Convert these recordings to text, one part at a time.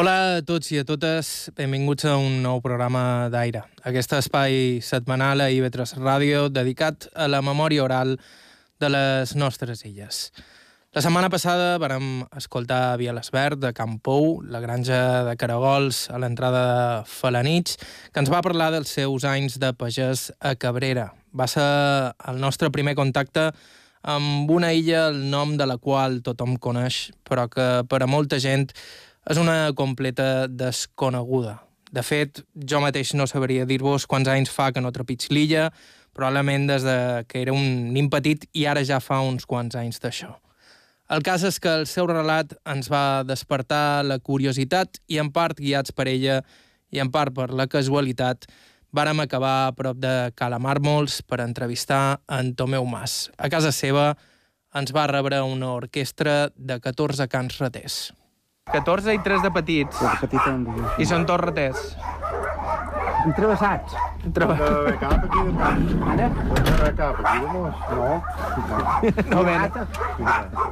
Hola a tots i a totes, benvinguts a un nou programa d'Aire. Aquest espai setmanal a IB3 Ràdio dedicat a la memòria oral de les nostres illes. La setmana passada vam escoltar Via l'Esvert de Campou, la granja de Caragols a l'entrada de Falanits, que ens va parlar dels seus anys de pagès a Cabrera. Va ser el nostre primer contacte amb una illa el nom de la qual tothom coneix, però que per a molta gent és una completa desconeguda. De fet, jo mateix no sabria dir-vos quants anys fa que no trepig l'illa, probablement des de que era un nin petit i ara ja fa uns quants anys d'això. El cas és que el seu relat ens va despertar la curiositat i en part guiats per ella i en part per la casualitat vàrem acabar a prop de Calamàrmols per entrevistar en Tomeu Mas. A casa seva ens va rebre una orquestra de 14 cants raters. 14 i 3 de petits. De petit en diu. I són tots raters. Entrevessats. Treba... De cap aquí de mos. Ara? De cap aquí de mos. No.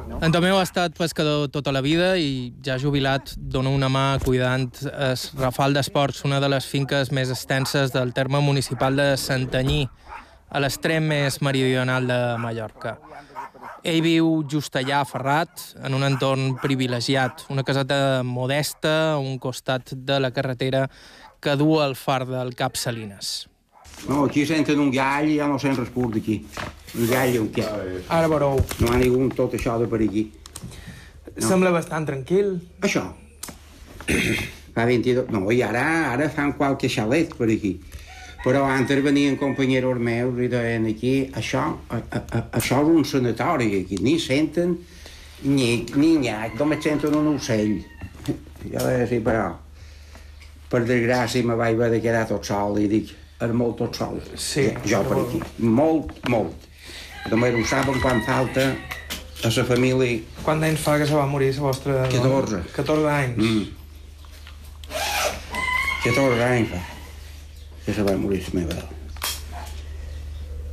No. En Tomeu ha estat pescador tota la vida i ja jubilat dona una mà cuidant el Rafal d'Esports, una de les finques més extenses del terme municipal de Santanyí, a l'extrem més meridional de Mallorca. Ell viu just allà, ferrat, en un entorn privilegiat, una caseta modesta a un costat de la carretera que du al far del Cap Salines. No, aquí senten un gall i ja no sent res pur d'aquí. Un gall o què? Ara veureu, No ha ningú tot això de per aquí. sembla bastant tranquil. Això. Fa 22... No, i ara, ara fan qualque xalet per aquí. Però antes venien companyeros meus i deien aquí, això, a, a, a, això és un sanatori aquí, ni senten ni, ni nyac, només senten un ocell. Jo deia, sí, però per desgràcia me vaig haver de quedar tot sol i dic, és molt tot sol. Sí. Jo per aquí. Molt, molt. Només ho saben quan falta a la família Quant d'anys fa que se va morir la vostra... 14. 14 anys. Mm. 14 anys fa que se va morir la meva.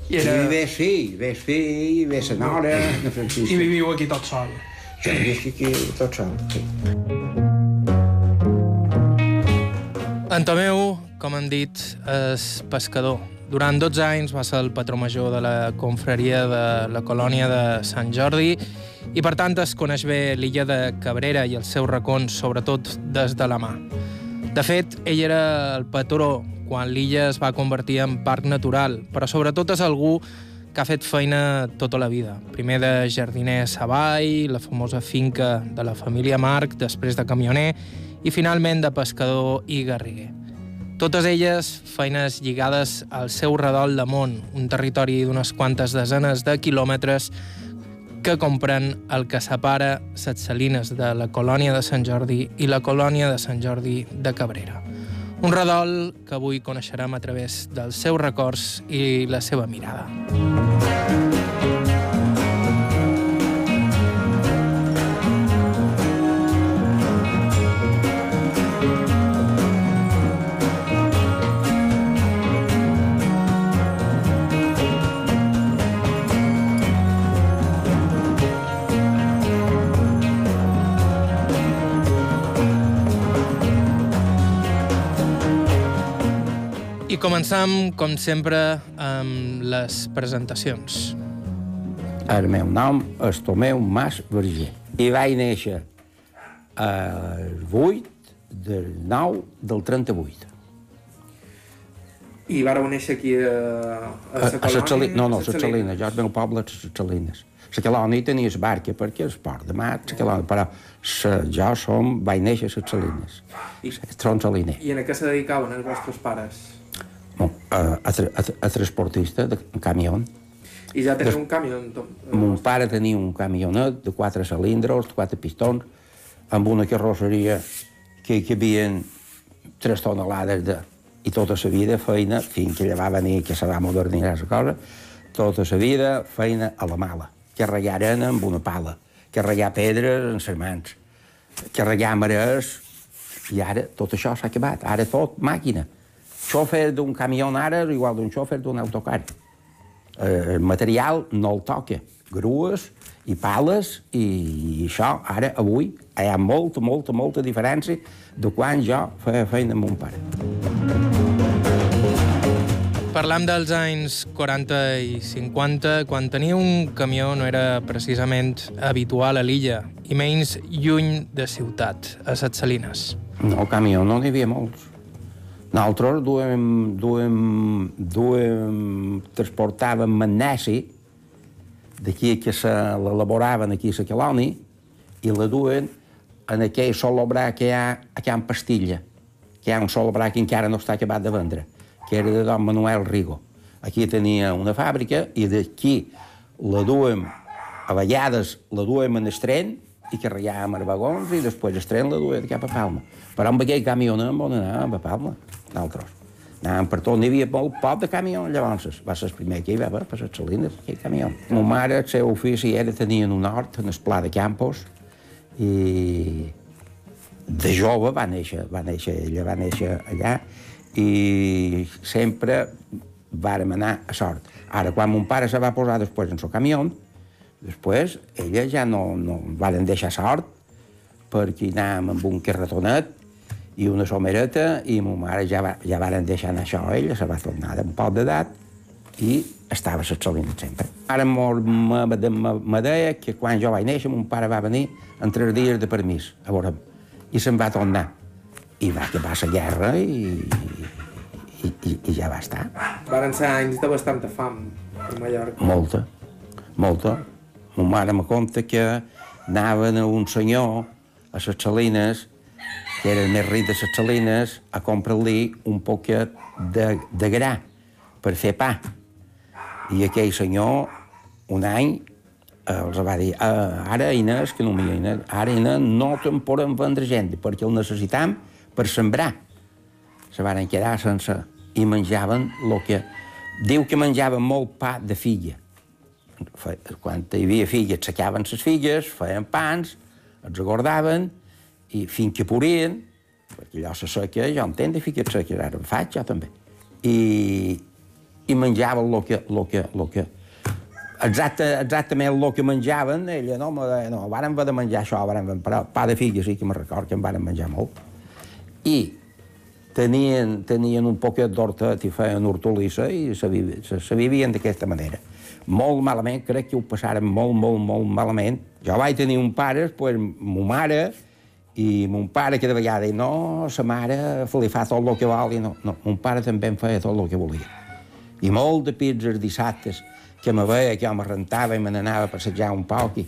I, I era... ves fill, ves fill, ves la nora, la Francisca. I viviu aquí tot sol. Jo visc aquí tot sol. Sí. En Tomeu, com han dit, és pescador. Durant 12 anys va ser el patró major de la confraria de la colònia de Sant Jordi i per tant es coneix bé l'illa de Cabrera i els seus racons, sobretot des de la mà. De fet, ell era el patró quan l'illa es va convertir en parc natural, però sobretot és algú que ha fet feina tota la vida. Primer de jardiner a Savall, la famosa finca de la família Marc, després de camioner i finalment de pescador i garriguer. Totes elles feines lligades al seu redol de món, un territori d'unes quantes desenes de quilòmetres que compren el que separa Set Salines de la colònia de Sant Jordi i la colònia de Sant Jordi de Cabrera. Un redol que avui coneixerem a través dels seus records i la seva mirada. I començam, com sempre, amb les presentacions. El meu nom és Tomeu Mas Verger. I vaig néixer el 8 del 9 del 38. I vareu néixer aquí a, A, a Salines. No, no, a Salines. Jo, el meu poble és Salines. La colònia tenia la barca perquè és port de mar, la colònia, però sa, jo som, vaig néixer a Salines. I- Tron Saliner. I en què se dedicaven els vostres pares? No, a, a, a, a transportista de camió. I ja teniu un camió? Mon pare tenia un camionet de quatre cilindres, quatre pistons, amb una carrosseria que hi havien tres tonelades de... I tota la vida feina, fins que ella va venir, que se va modernitzar la cosa, tota la vida feina a la mala. Carregar arena amb una pala, carregar pedres en les mans, carregar marès, i ara tot això s'ha acabat. Ara tot màquina. Xofer d'un camió ara és igual d'un xofer d'un autocar. Eh, el material no el toca. Grues i pales, i, i això, ara, avui, hi ha molta, molta, molta diferència de quan jo feia feina amb mon pare. Parlam dels anys 40 i 50, quan tenir un camió no era precisament habitual a l'illa, i menys lluny de ciutat, a Set Salines. No, camió no n'hi havia molts. Nosaltres duem, duem, duem, transportàvem magnesi d'aquí que se l'elaboraven aquí a la colònia i la duen en aquell sol obrar que hi ha a Can Pastilla, que hi ha un sol obrar que encara no està acabat de vendre, que era de don Manuel Rigo. Aquí tenia una fàbrica i d'aquí la duem, a vegades la duem en el tren i carregàvem els vagons i després el tren la duem cap a Palma. Però amb aquell camió no on anàvem a Palma, nosaltres. Anàvem per tot, n'hi havia molt poc de camió, llavors va ser el primer que hi va haver per les salines, aquell camió. Ma mare, el seu ofici era tenien un hort en el Pla de Campos i de jove va néixer, va néixer ella, va néixer allà i sempre vàrem anar a sort. Ara, quan mon pare se va posar després en el camió, després ella ja no, no varen deixar sort perquè anàvem amb un carretonet i una somereta i ma mare ja, va, ja varen deixar anar això ella, se va tornar d'un poc d'edat i estava a Salines sempre. Ara me, deia que quan jo vaig néixer mon pare va venir en tres dies de permís a veure'm i se'n va tornar. I va acabar la guerra i, i, i, i ja va estar. Varen ser anys de bastanta fam a Mallorca. Molta, molta. Ma mare me conta que anaven a un senyor a les Salines, que era el més ric de les Salines, a comprar-li un poquet de, de gra per fer pa. I aquell senyor, un any, els va dir, ah, ara, Inés, que no m'hi Inés, ara, Inés, no te'n podem vendre gent, perquè el necessitam per sembrar. Se van quedar sense... I menjaven el que... Diu que menjaven molt pa de filla. Quan hi havia filles, sacaven les filles, feien pans, els agordaven, i fins que podien, perquè allò se seca, jo entenc de filles seques, ara en faig jo també. I, i menjaven el que, lo que, lo que, exacte, exactament el que menjaven, ella no, me deia, no, vàrem haver de menjar això, vàrem haver, però pa de figues sí que me record que en vàrem menjar molt. I tenien, tenien un poquet d'hortet i feien hortolissa i se, se, se vivien d'aquesta manera. Molt malament, crec que ho passaren molt, molt, molt malament. Jo vaig tenir un pare, pues, mo mare, i mon pare que de vegada deia, no, sa mare li fa tot el que vol, i no, no, mon pare també em feia tot el que volia. I molt de pizzas dissabtes, que me veia que jo me rentava i me n'anava a passejar un poc i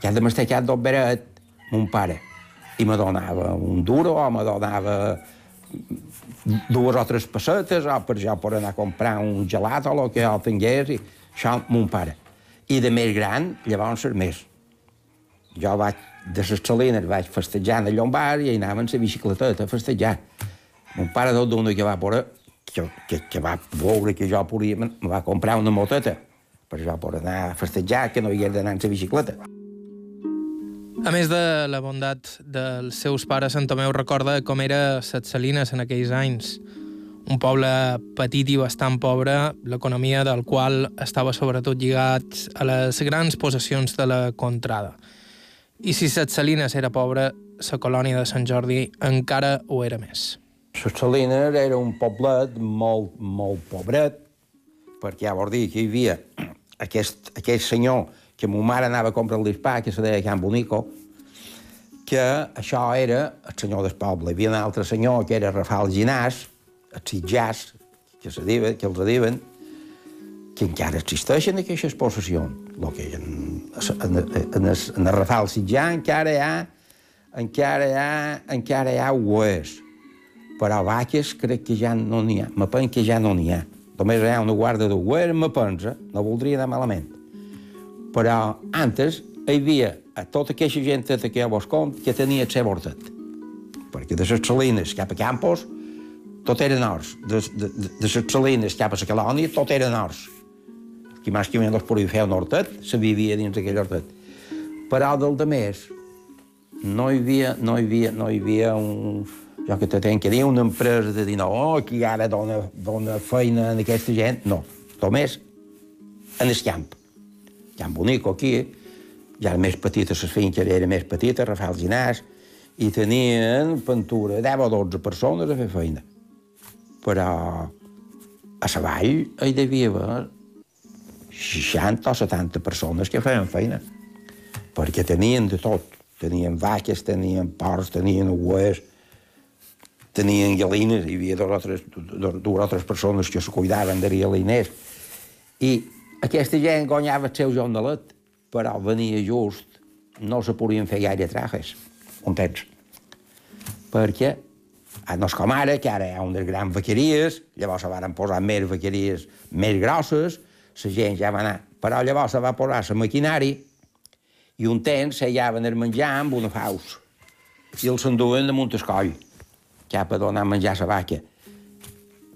cada mastecat del beret, mon pare, i me donava un duro o me donava dues o tres pessetes o per jo per anar a comprar un gelat o el que jo tingués i això mon pare. I de més gran, llavors més. Jo vaig, de les salines vaig festejar en Llombard i anava en la bicicleteta a festejar. Mon pare tot d'una que va poder, que, que, que va veure que jo podia, me va comprar una moteta per jo poder anar a festejar, que no hi havia d'anar en la bicicleta. A més de la bondat dels seus pares, Sant Tomeu recorda com era Set Salines en aquells anys. Un poble petit i bastant pobre, l'economia del qual estava sobretot lligat a les grans possessions de la contrada. I si Set Salines era pobre, la colònia de Sant Jordi encara ho era més. Ses Salines era un poblet molt, molt pobret, perquè ja vol dir que hi havia aquest, aquest senyor que ma mare anava a comprar l'Ispà, que se deia Can Bonico, que això era el senyor del poble. Hi havia un altre senyor que era Rafael Ginàs, el Sitjàs, que, se diuen, que els diuen, que encara existeixen aquestes possessions. Lo que en, en, en, el, en el Rafael Sitjà encara hi ha, encara hi ha, encara hi ha hues. Però vaques crec que ja no n'hi ha. Me penso que ja no n'hi ha. Només hi ha una guarda de hues, me pensa, no voldria anar malament. Però antes hi havia a tota aquesta gent de que vos com que tenia el seu hortet. Perquè de les salines cap a Campos tot eren horts. De, de, de, les salines cap a la colònia tot eren horts. Qui més que menys podia fer un hortet, se vivia dins d'aquell hortet. Però del de més, no hi havia, no hi havia, no hi havia un, jo que te que dir, una empresa de dir, no, oh, qui ara dona, dona feina a aquesta gent. No, només en el camp. Camp Bonico, aquí, ja era més petita, les finques era més petita, Rafael Ginàs, i tenien pintura 10 o 12 persones a fer feina. Però a la vall hi devia haver 60 o 70 persones que feien feina, perquè tenien de tot. Tenien vaques, tenien porcs, tenien uers, tenien galines, hi havia dues o tres, dues o tres persones que se cuidaven de galiners. I aquesta gent guanyava el seu jornalet, però venia just, no se podien fer gaire trajes, un temps. Perquè no és com ara, que ara hi ha unes grans vaqueries, llavors se van posar més vaqueries més grosses, la gent ja va anar. Però llavors se va posar la maquinari i un temps s'allaven el menjar amb una faus i els s'enduen damunt el coll cap a donar menjar a la vaca.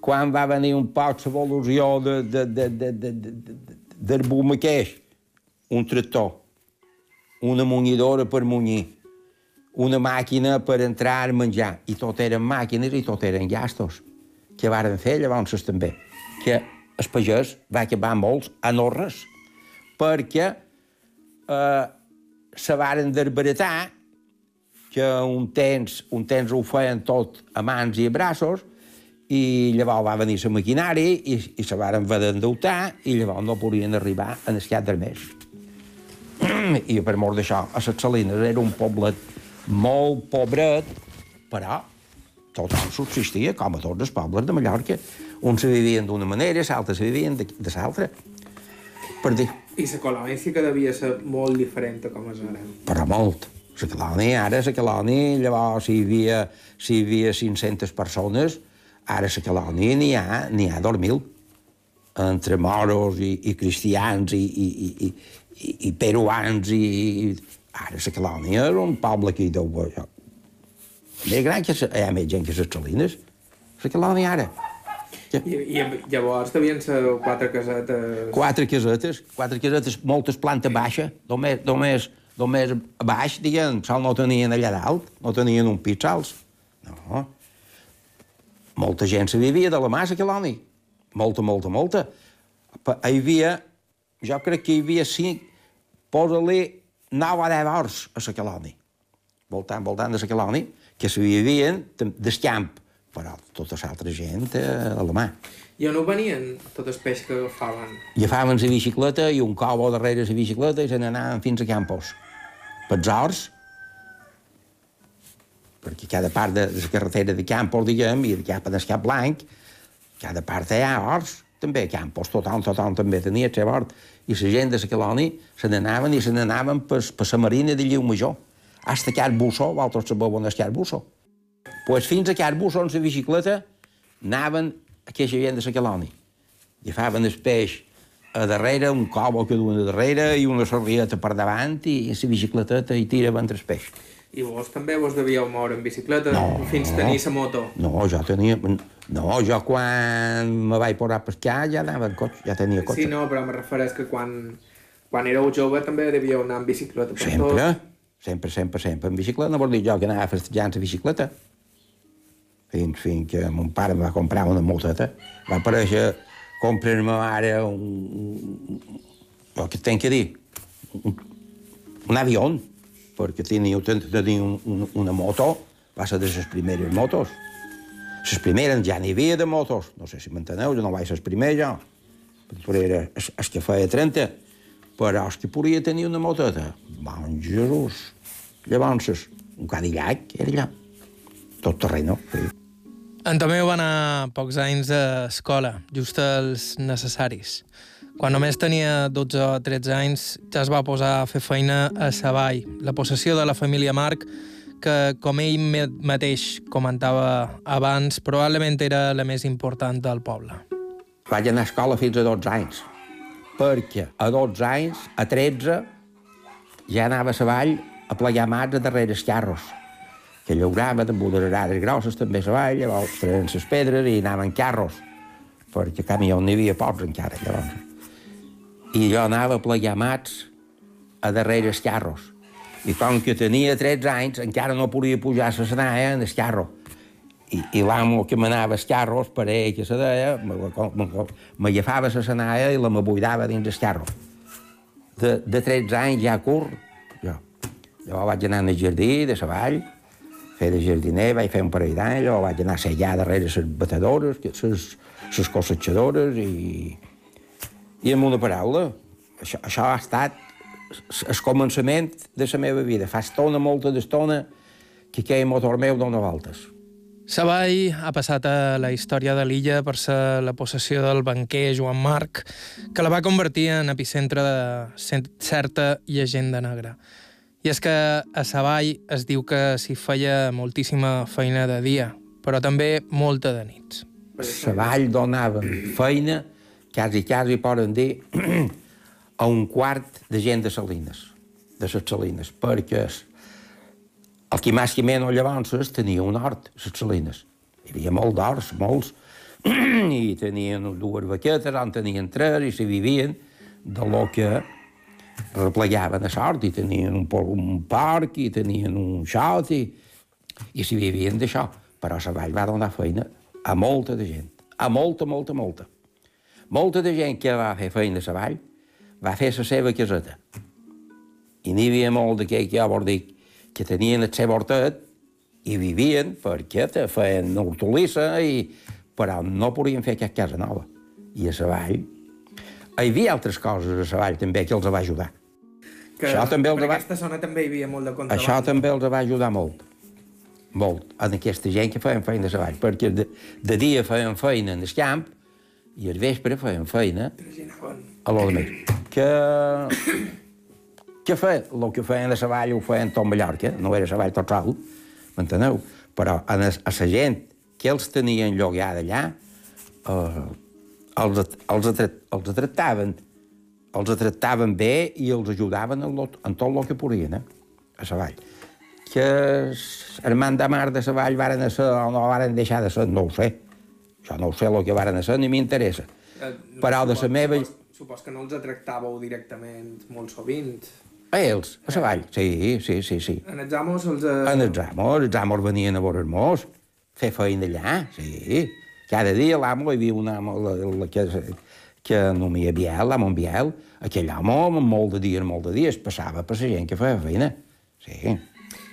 Quan va venir un poc l'evolució de, de, de, de, de, de, de, del bumaqueix, un tractor, una munyidora per munyir, una màquina per entrar a menjar, i tot eren màquines i tot eren gastos, que varen fer llavors també, que el pagès va acabar molts enormes, perquè eh, se varen desbaratar que un temps, un temps ho feien tot a mans i a braços, i llavors va venir la maquinari i, i se varen haver d'endeutar i llavors no podien arribar en el cap mes. I per mort d'això, a les Salines era un poblet molt pobret, però tothom subsistia, com a tots els pobles de Mallorca. Uns se vivien d'una manera, els altres se vivien de, de l'altra. Per dir, I la colònia sí que devia ser molt diferent a com és ara. però molt. La colònia, ara la colònia, llavors si hi havia, hi havia 500 persones, ara la colònia n'hi ha, n'hi ha 2.000, entre moros i, i cristians i, i, i, i, i peruans i, i... Poble que hi deu haver... Més gran que hi ha més gent que les Salines. La colònia ara. I, i llavors devien ser quatre casetes... Quatre casetes, quatre casetes, moltes planta baixa, només, només, només baix, diguem, sol no tenien allà dalt, no tenien un pis sols. No. Molta gent se vivia de la massa, Queloni. Molta, molta, molta. Pa- Hi havia, jo crec que hi havia cinc, posa-li nou a deu horts a la Queloni. Voltant, voltant de la Queloni, que se vivien tem- del camp, però tota l'altra gent eh, a la mà. I on ho venien tot el peix que agafaven? agafaven la bicicleta i un cobo darrere la bicicleta i se n'anaven fins a Campos. Pels horts, perquè cada part de la carretera de Campos, diguem, i cap a Cap Blanc, cada part hi ha horts, també Campos, tothom, tothom també tenia el seu hort. I la gent de la colònia se n'anaven i se n'anaven per, per la marina de Lliu Major. Hasta Car Busso, vosaltres sabeu on és Car Busso. Pues fins a Car Busso, en la bicicleta, anaven aquesta gent de la colònia. Agafaven el peix a darrere, un cobo que duen a darrere i una sorrieta per davant i la bicicleteta i tiraven el peix. I vos també vos devíeu moure en bicicleta No. fins tenir la moto? No, jo tenia... No, jo quan me vaig posar a pescar ja anava en cotxe, ja tenia cotxe. Sí, no, però me refereix que quan, quan éreu jove també devíeu anar en bicicleta per Sempre, tot. sempre, sempre, sempre en bicicleta. No vol dir jo que anava festejant la bicicleta. Fins, fins que mon pare em va comprar una moteta. Va aparèixer comprar-me ara un... un- El que tenc que dir? Un, un avió, perquè tenia, un, un, una moto, va ser de les primeres motos. Les primeres ja n'hi havia de motos, no sé si m'enteneu, jo no vaig ser primer, jo. Però era el, que feia 30, però el que podia tenir una moteta, bon Jesús. Llavors, un Cadillac era allà, tot terreno. Sí. En Tomeu va anar pocs anys a escola, just els necessaris. Quan només tenia 12 o 13 anys ja es va posar a fer feina a Savall, la possessió de la família Marc, que, com ell mateix comentava abans, probablement era la més important del poble. Vaig anar a escola fins a 12 anys, perquè a 12 anys, a 13, ja anava a Savall a plegar mats a darrere els carros, que llauraven amb unes arades grosses també a Savall, llavors treien les pedres i anaven carros, perquè camió n'hi havia pocs encara, llavors. I jo anava a plegar mats a darrere els carros. I com que tenia 13 anys, encara no podia pujar a la senaia en el carro. I, i l'amo que m'anava als carros, per ell que se deia, m'agafava la senaia i la m'abuidava dins el carro. De, de 13 anys ja curt, Llavors vaig anar al jardí de la vall, fer de jardiner, vaig fer un parell d'anys, llavors vaig anar a allà darrere les batedores, les, cossetxadores i... I amb una paraula, això, això ha estat el començament de la meva vida. Fa estona, molta d'estona, que aquell motor meu dona voltes. Savall ha passat a la història de l'illa per ser la possessió del banquer Joan Marc, que la va convertir en epicentre de certa llegenda negra. I és que a Savall es diu que s'hi feia moltíssima feina de dia, però també molta de nits. Savall donava feina quasi, quasi poden dir, a un quart de gent de Salines, de les Salines, perquè el qui més que menys llavors tenia un hort, les Salines. Hi havia molt d'horts, molts, i tenien dues vaquetes, en tenien tres, i se vivien de lo que replegaven a sort, i tenien un, un i tenien un xot, i, i s'hi vivien d'això. Però la vall va donar feina a molta de gent, a molta, molta, molta. Molta de gent que va fer feina a vall va fer la seva caseta. I n'hi havia molt d'aquells que ja vol dir que tenien el seu hortet i vivien perquè te feien hortolissa, i... però no podien fer cap casa nova. I a la vall hi havia altres coses a la vall també que els va ajudar. Que això també els va... aquesta zona també hi havia molt de contraband. Això també els va ajudar molt. Molt. En aquesta gent que feien feina a la vall. Perquè de, de dia feien feina en el camp i al vespre feien feina a lo de més. Que... Què feien? El que feien a la vall ho feien tot Mallorca, no era la vall total, m'enteneu? Però a, a la gent que els tenien llogada allà, eh, els, els, els tractaven els tractaven bé i els ajudaven en, lo, en tot el que podien, eh? a la vall. Que el man de mar de la vall varen ser o no varen deixar de ser, no ho sé. Això no ho sé el que varen ser, ni m'interessa. Eh, no, Però de la meva... Supos, supos que no els tractàveu directament molt sovint. A ells, a la vall, sí, sí, sí, sí. En els amos els... Eh... En els amos, els amos venien a veure mos, fer feina allà, sí. Cada dia l'amo hi havia un amo la, la, que, que no m'hi havia, l'amo en Biel, aquell amo, molt de dies, molt de dies, passava per la gent que feia feina, sí.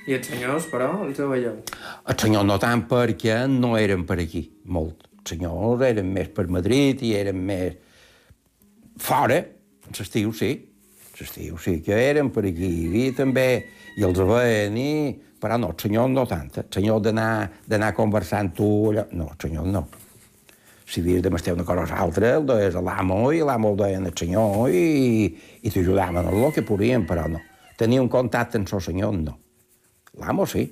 I els senyors, però, els veieu? Els senyors no tant perquè no eren per aquí, molt senyors eren més per Madrid i eren més... Fora, l'estiu sí, l'estiu sí que eren per aquí, i també, i els veien, i... però no, el senyor no tant, el senyor d'anar conversant tu, allò... no, el senyor no. Si havies de mestir una cosa o l'altra, el deies a l'amo i l'amo el deien al senyor i, i t'ajudaven en el que podien, però no. Tenia un contacte amb el senyor, no. L'amo sí.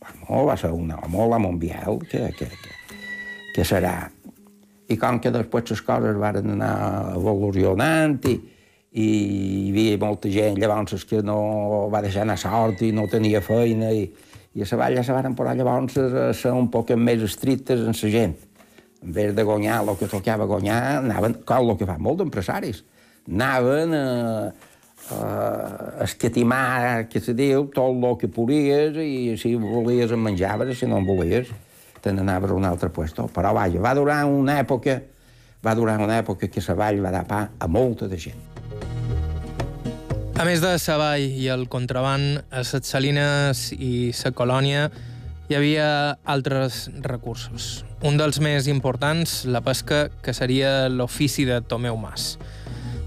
L'amo va ser un home, l'amo Biel, que, que, que, que serà. I com que després les coses van anar evolucionant i, i hi havia molta gent llavors que no va deixar anar sort i no tenia feina i, i a la vall ja se van posar llavors a ser un poc més estrictes en la gent. En vez de guanyar el que tocava guanyar, anaven, com el que fan molts empresaris, anaven a, a escatimar, que se diu, tot el que podies i si volies en menjaves i si no en volies te n'anaves a un altre puesto. Però, vaja, va durar una època, va durar una època que la vall va dar pa a molta de gent. A més de Savall i el contraband, a les Salines i la colònia hi havia altres recursos. Un dels més importants, la pesca, que seria l'ofici de Tomeu Mas.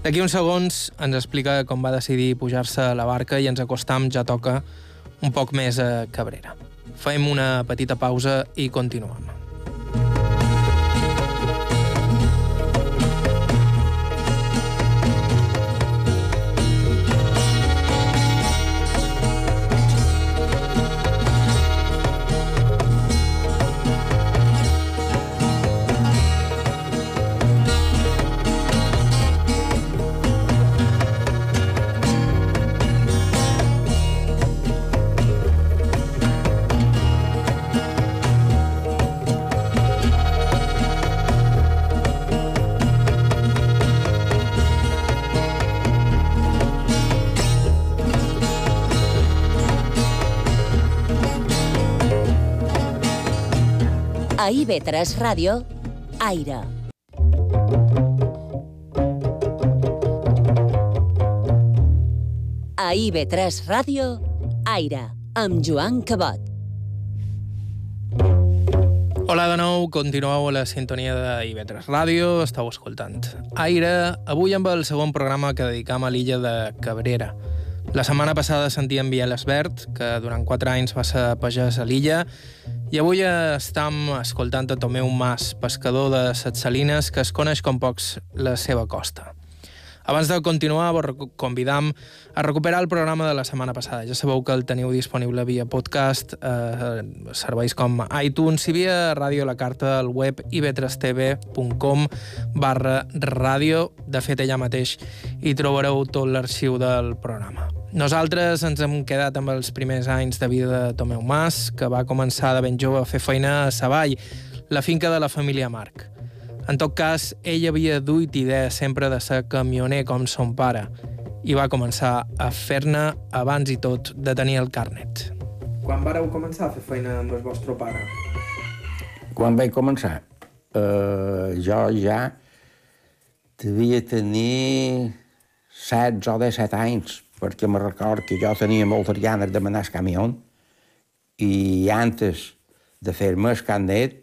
D'aquí uns segons ens explica com va decidir pujar-se a la barca i ens acostam, ja toca, un poc més a Cabrera. Fem una petita pausa i continuem. IB3 Ràdio, Aire. A IB3 Ràdio, Aire, amb Joan Cabot. Hola de nou, continueu a la sintonia de IB3 Ràdio, estàu escoltant Aire, avui amb el segon programa que dedicam a l'illa de Cabrera. La setmana passada sentíem Biel Esbert, que durant quatre anys va ser pagès a l'illa, i avui estem escoltant a Tomeu Mas, pescador de Set Salines, que es coneix com pocs la seva costa. Abans de continuar, vos convidam a recuperar el programa de la setmana passada. Ja sabeu que el teniu disponible via podcast, eh, serveis com iTunes i via ràdio la carta al web ib3tv.com barra ràdio. De fet, allà mateix hi trobareu tot l'arxiu del programa. Nosaltres ens hem quedat amb els primers anys de vida de Tomeu Mas, que va començar de ben jove a fer feina a Savall, la finca de la família Marc. En tot cas, ell havia duit idea sempre de ser camioner com son pare i va començar a fer-ne abans i tot de tenir el carnet. Quan vareu començar a fer feina amb el vostre pare? Quan vaig començar? Uh, jo ja devia tenir 16 o 17 anys, perquè me record que jo tenia moltes ganes de manar el camió i antes de fer-me el carnet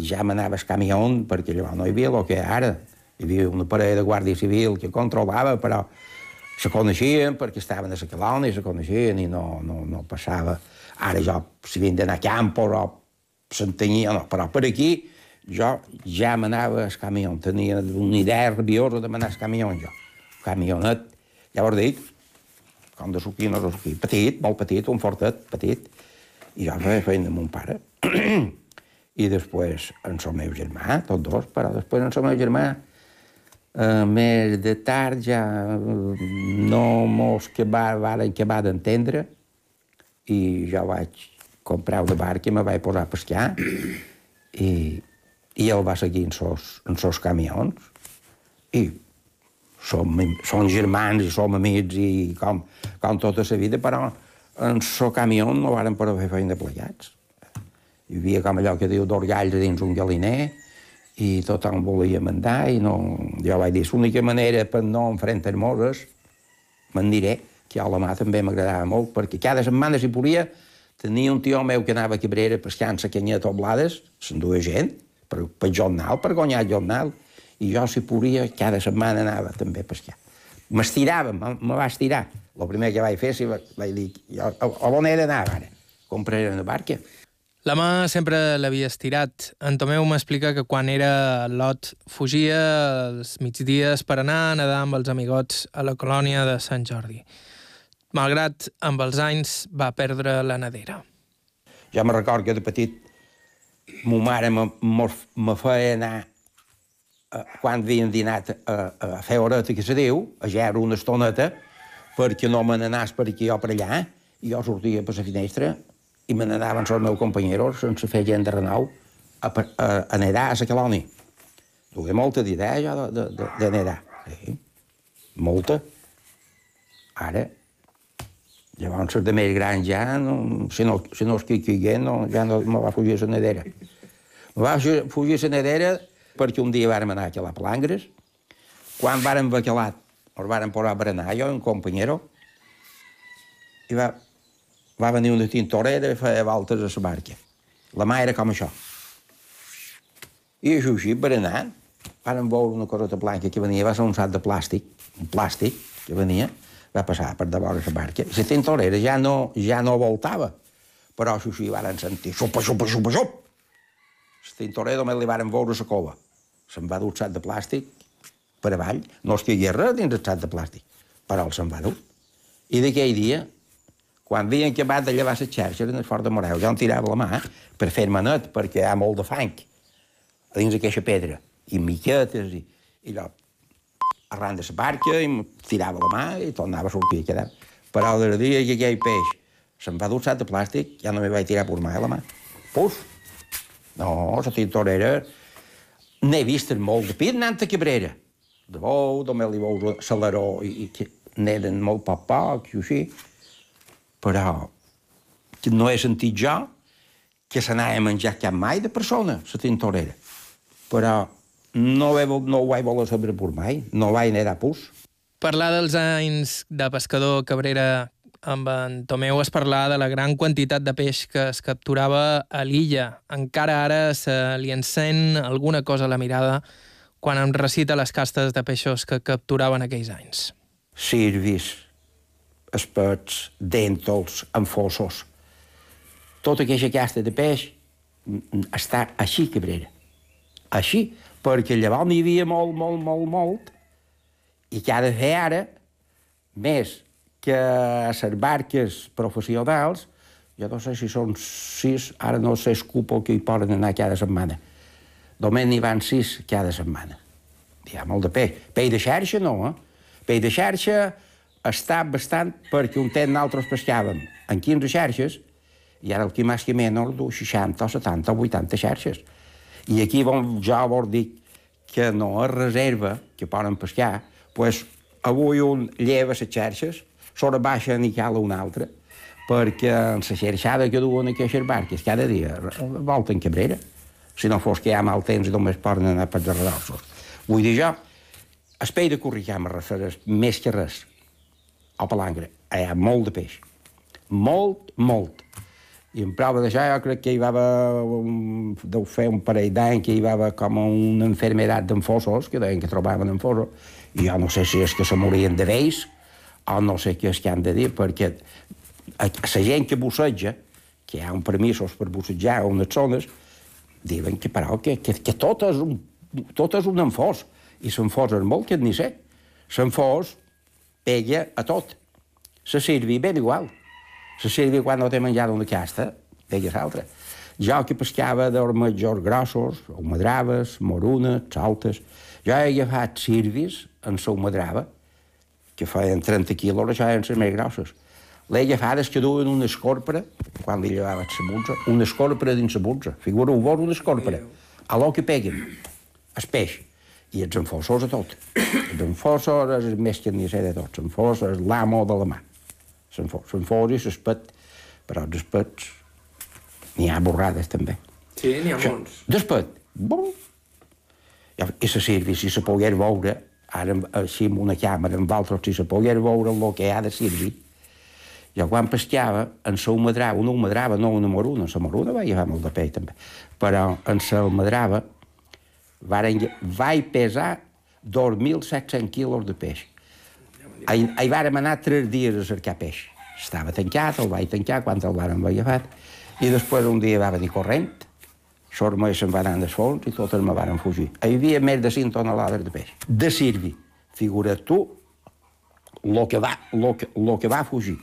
ja m'anava el camió perquè llavors no hi havia el que ara. Hi havia una parella de guàrdia civil que controlava, però se coneixien perquè estaven a la colònia, se coneixien i no, no, no passava. Ara jo, si havien d'anar a campo o s'entenia, no, però per aquí jo ja m'anava al camió, tenia una idea rabiosa de manar al camió, jo. Camionet, llavors dic, com de suquí, no de suquí, petit, molt petit, un fortet, petit, i jo feia feina amb mon pare. i després en el meu germà, tots dos, però després en el meu germà, eh, més de tard ja no mos que va, varen que va d'entendre. I jo vaig comprar una barca i me vaig posar a pescar. I, i ell va seguir en sos, en sos camions. I som, som germans i som amics i com, com tota la vida, però en el camió no varen poder fer feina plegats. Hi havia com allò que diu d'orgalls dins un galiner i tothom volia mandar i no... jo vaig dir, l'única manera per no enfrentar-nos me'n diré, que a la mà també m'agradava molt, perquè cada setmana, si podia, tenia un tio meu que anava a Cabrera pescant la canyeta o blades, s'enduia gent, per, per jornal, per guanyar jornal, i jo, si podia, cada setmana anava també a pescar. M'estirava, me va estirar. El primer que vaig fer, si vaig dir, jo, a, on he d'anar ara? Compraré una barca. La mà sempre l'havia estirat. En Tomeu m'explica que quan era Lot fugia els migdies per anar a nedar amb els amigots a la colònia de Sant Jordi. Malgrat, amb els anys, va perdre la nedera. Ja me record que de petit mo mare me, me, feia anar quan havien dinat a, a fer horeta, que se diu, a geure una estoneta, perquè no me n'anàs per aquí o per allà, i jo sortia per la finestra i me n'anaven els meus companyeros sense fer gent de renou a, a, a nedar a la colònia. Duia molta d'idea jo de, de, de, nedar. Sí, molta. Ara, llavors de més gran ja, no, si, no, si no caiguent, no, ja no me va fugir la nedera. Me va fugir la nedera perquè un dia vàrem anar a calar palangres. Quan vàrem bacalar, ens vàrem posar a berenar, jo un companyero, i va, va venir una tintorera i feia voltes a la barca. La mà era com això. I això així, berenant, vàrem veure una coseta blanca que venia, va ser un sac de plàstic, un plàstic que venia, va passar per davant la barca. La tintorera ja no, ja no voltava, però això així varen sentir xupa, xupa, xupa, xup. La tintorera només li varen veure la cova. Se'n va dur sac de plàstic per avall, no es caigui res dins el sac de plàstic, però el se'n va dur. I d'aquell dia quan havien acabat de llevar les xarxes en el fort de Moreu, jo em tirava la mà per fer-me net, perquè hi ha molt de fang a dins d'aquesta pedra, i miquetes, i, i allò, arran de la barca, i em tirava la mà i tornava a sortir a quedar. Però el dia que aquell peix se'n va dur de plàstic, ja no me vaig tirar per a la mà. Puf! No, la tintorera... N'he vist molt de pit anant a Cabrera. De bou, li veus salaró i, i que n'eren molt poc, i així però no he sentit jo que se n'ha menjat cap mai de persona, la tintorera. Però no, he, no ho vaig voler saber per mai, no vaig anar a pus. Parlar dels anys de pescador Cabrera amb en Tomeu es parlar de la gran quantitat de peix que es capturava a l'illa. Encara ara se li encén alguna cosa a la mirada quan em recita les castes de peixos que capturaven aquells anys. Sirvis, espets, dèntols, enfossos. Tota aquesta casta de peix està així, Cabrera. Així, perquè llavors n'hi havia molt, molt, molt, molt, i de fer ara, més que a les barques professionals, jo no sé si són sis, ara no sé el cupo que hi poden anar cada setmana. Només n'hi van sis cada setmana. Hi ha molt de peix. Peix de xarxa no, eh? Peix de xarxa està bastant perquè un temps nosaltres pescàvem en 15 xarxes i ara el que més que menys du 60 o 70 o 80 xarxes. I aquí bon, ja vol dir que no es reserva, que poden pescar, pues, avui un lleva les xarxes, sobre baixa n'hi cal un altre, perquè en la xerxada que duen aquestes barques cada dia volten cabrera. Si no fos que hi ha mal temps només poden anar per darrere Vull dir jo, el peix de refereix més que res a palangre. Hi ha molt de peix. Molt, molt. I en prova d'això jo crec que hi va haver, deu fer un parell d'any que hi va haver com una enfermedad d'enfossos, que deien que trobaven enfossos, i jo no sé si és que se morien de vells, o no sé què és que han de dir, perquè la gent que busseja, que hi ha un permisos per bussejar a unes zones, diuen que, però, que, que, que tot, és un, tot és un enfós, i l'enfós és molt que ni sé. L'enfós pega a tot. Se sirvi ben igual. Se sirvi quan no té menjat una casta, pega l'altra. Jo que pescava d'ormetjors grossos, humadraves, morunes, saltes, jo he agafat sirvis en la humadrava, que feien 30 quilos, això eren les més grosses. L'he agafades que duen una escorpra, quan li llevava la bunza, una escorpra dins la bunza. Figura-ho vos, una escorpra. A lo que peguen, el peix. I els enfossos a tot. Els enfossos és el més que n'hi sé de tots. L'enfos és l'amo de la mà. L'enfos i l'espet. Però els espets n'hi ha borrades també. Sí, n'hi ha molts. Despet, bon. I la sirvi, si se pogués veure, ara així amb una càmera, amb altres, si se pogués veure el que ha de servir, jo quan pescava, en la humadrava, una humadrava, no una moruna, la moruna llevar molt de pell també, però en la humadrava varen, vaig pesar 2.700 quilos de peix. Ahir, vàrem anar tres dies a cercar peix. Estava tancat, el vaig tancar quan el vàrem agafat, i després un dia va venir corrent, sort més se'n van anar al fons i totes me varen fugir. Hi havia més de 5 tonelades de peix. De sirvi. Figura't tu lo que, va, lo, que, lo que va fugir.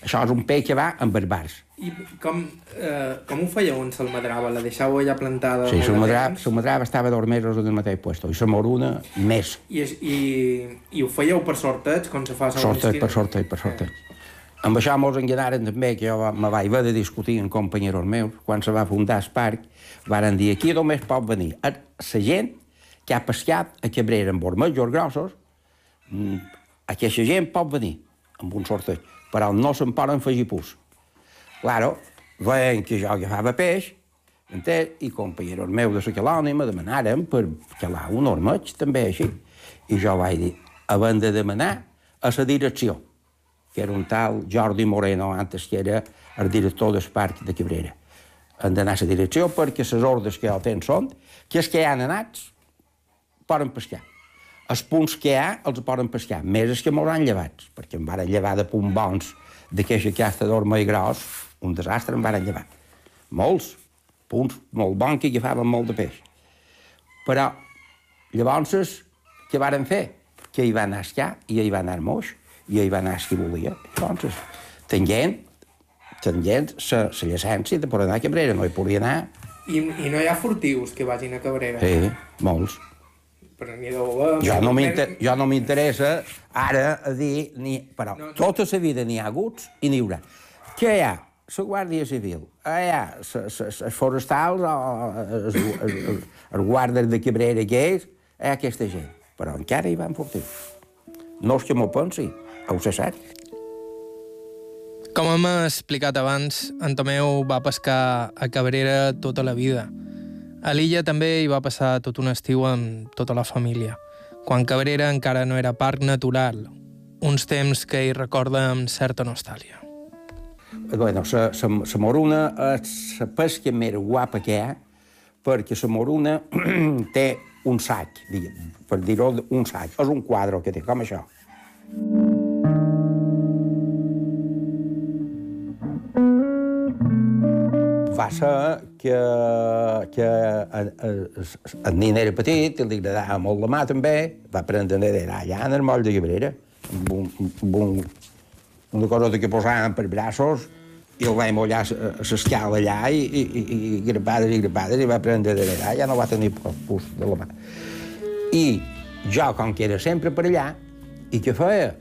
Això és un peix que va amb barbars. I com, eh, com ho fèieu en Salmadrava? La deixàveu allà plantada? Sí, molt de Salmadrava, temps? Salmadrava estava dos mesos en el mateix puesto, i la moruna més. I, és- i, I ho fèieu per sorteig, com se fa a Sorteig, per sorteig, per sorteig. Amb això mos enganaren també, que jo me vaig haver de discutir amb companyeros meus, quan se va fundar el parc, varen dir, aquí només pot venir la gent que ha pescat a Cabrera amb ormejos grossos, mm, aquesta gent pot venir amb un sorteig, però no se'n poden afegir pus. Claro, veien que jo agafava peix, entès? i companyeros meus de la colònia me demanaren per calar un ormeig, també així. I jo vaig dir, havent de demanar a la direcció, que era un tal Jordi Moreno, antes que era el director del parc de Cabrera. Han d'anar a la direcció perquè les ordres que jo tenen són que els que han anats poden pescar. Els punts que hi ha els poden pescar, més els que m'hauran llevats, perquè em varen llevar de punt bons d'aquesta casta d'orme i gros, un desastre em varen llevar. Molts, punts molt bons que agafaven molt de peix. Però, llavors, què varen fer? Que hi va anar escar, i hi va anar moix, i hi va anar qui volia. Llavors, tenint, tenint la llicència de poder anar a Cabrera, no hi podia anar. I, I no hi ha furtius que vagin a Cabrera? Sí, molts. Però n'hi deu haver... Jo no m'inter- jo no m'interessa ara a dir... Ni, però No, no. tota la vida n'hi ha hagut i n'hi haurà. Què hi ha? La Guàrdia Civil, hi ha els forestals, els, guardes de Cabrera que és, hi ha aquesta gent. Però encara hi van fortir. No és que m'ho pensi, sé cert. Com hem explicat abans, en Tomeu va pescar a Cabrera tota la vida. A l'illa també hi va passar tot un estiu amb tota la família, quan Cabrera encara no era parc natural, uns temps que hi recorda amb certa nostàlia. Bueno, la, la, la moruna és la pesca més guapa que hi ha, perquè la moruna té un sac, diguem, per dir-ho, un sac. És un quadre que té, com això. Va ser que, que el, el, nen era petit, li agradava molt la mà també, va aprendre a nedar allà en el moll de Cabrera, amb, un, amb un, una cosa que posaven per braços, i el vaig mullar l'escala allà i, i, i, i grapades i grapades i va aprendre a nedar, ja no va tenir pus de la mà. I jo, com que era sempre per allà, i què feia?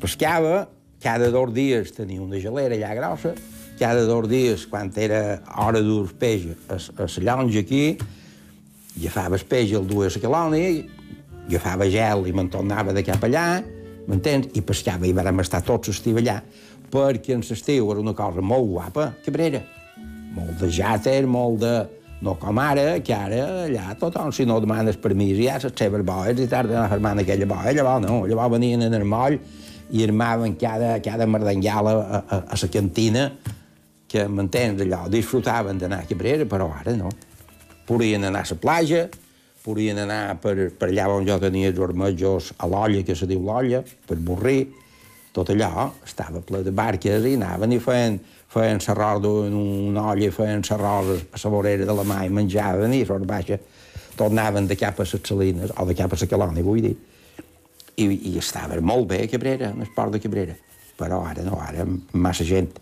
Pescava, cada dos dies tenia una gelera allà grossa, cada dos dies, quan era hora dur peix a, a la llonja aquí, agafava el peix el duia a la colònia, agafava gel i me'n tornava de cap allà, m'entens? I pescava, i vam estar tots l'estiu allà, perquè en l'estiu era una cosa molt guapa, Cabrera. Molt de jàter, molt de... No com ara, que ara allà tothom, si no demanes permís, ja les seves boes i tarden a fermant aquella boia, llavors no, llavors venien en el moll i armaven cada, cada merdangala a, a, a la cantina que, m'entens, allò, disfrutaven d'anar a Cabrera, però ara no. Podien anar a la platja, podien anar per, per allà on jo tenia els ormejos a l'olla, que se diu l'olla, per Borrí, tot allò estava ple de barques i anaven i feien, feien l'arròs en una olla, feien l'arròs a la vorera de la mà i menjaven i sort baixa tornaven de cap a les salines, o de cap a la calònia, vull dir. I, i estava molt bé a Cabrera, en el port de Cabrera. Però ara no, ara massa gent.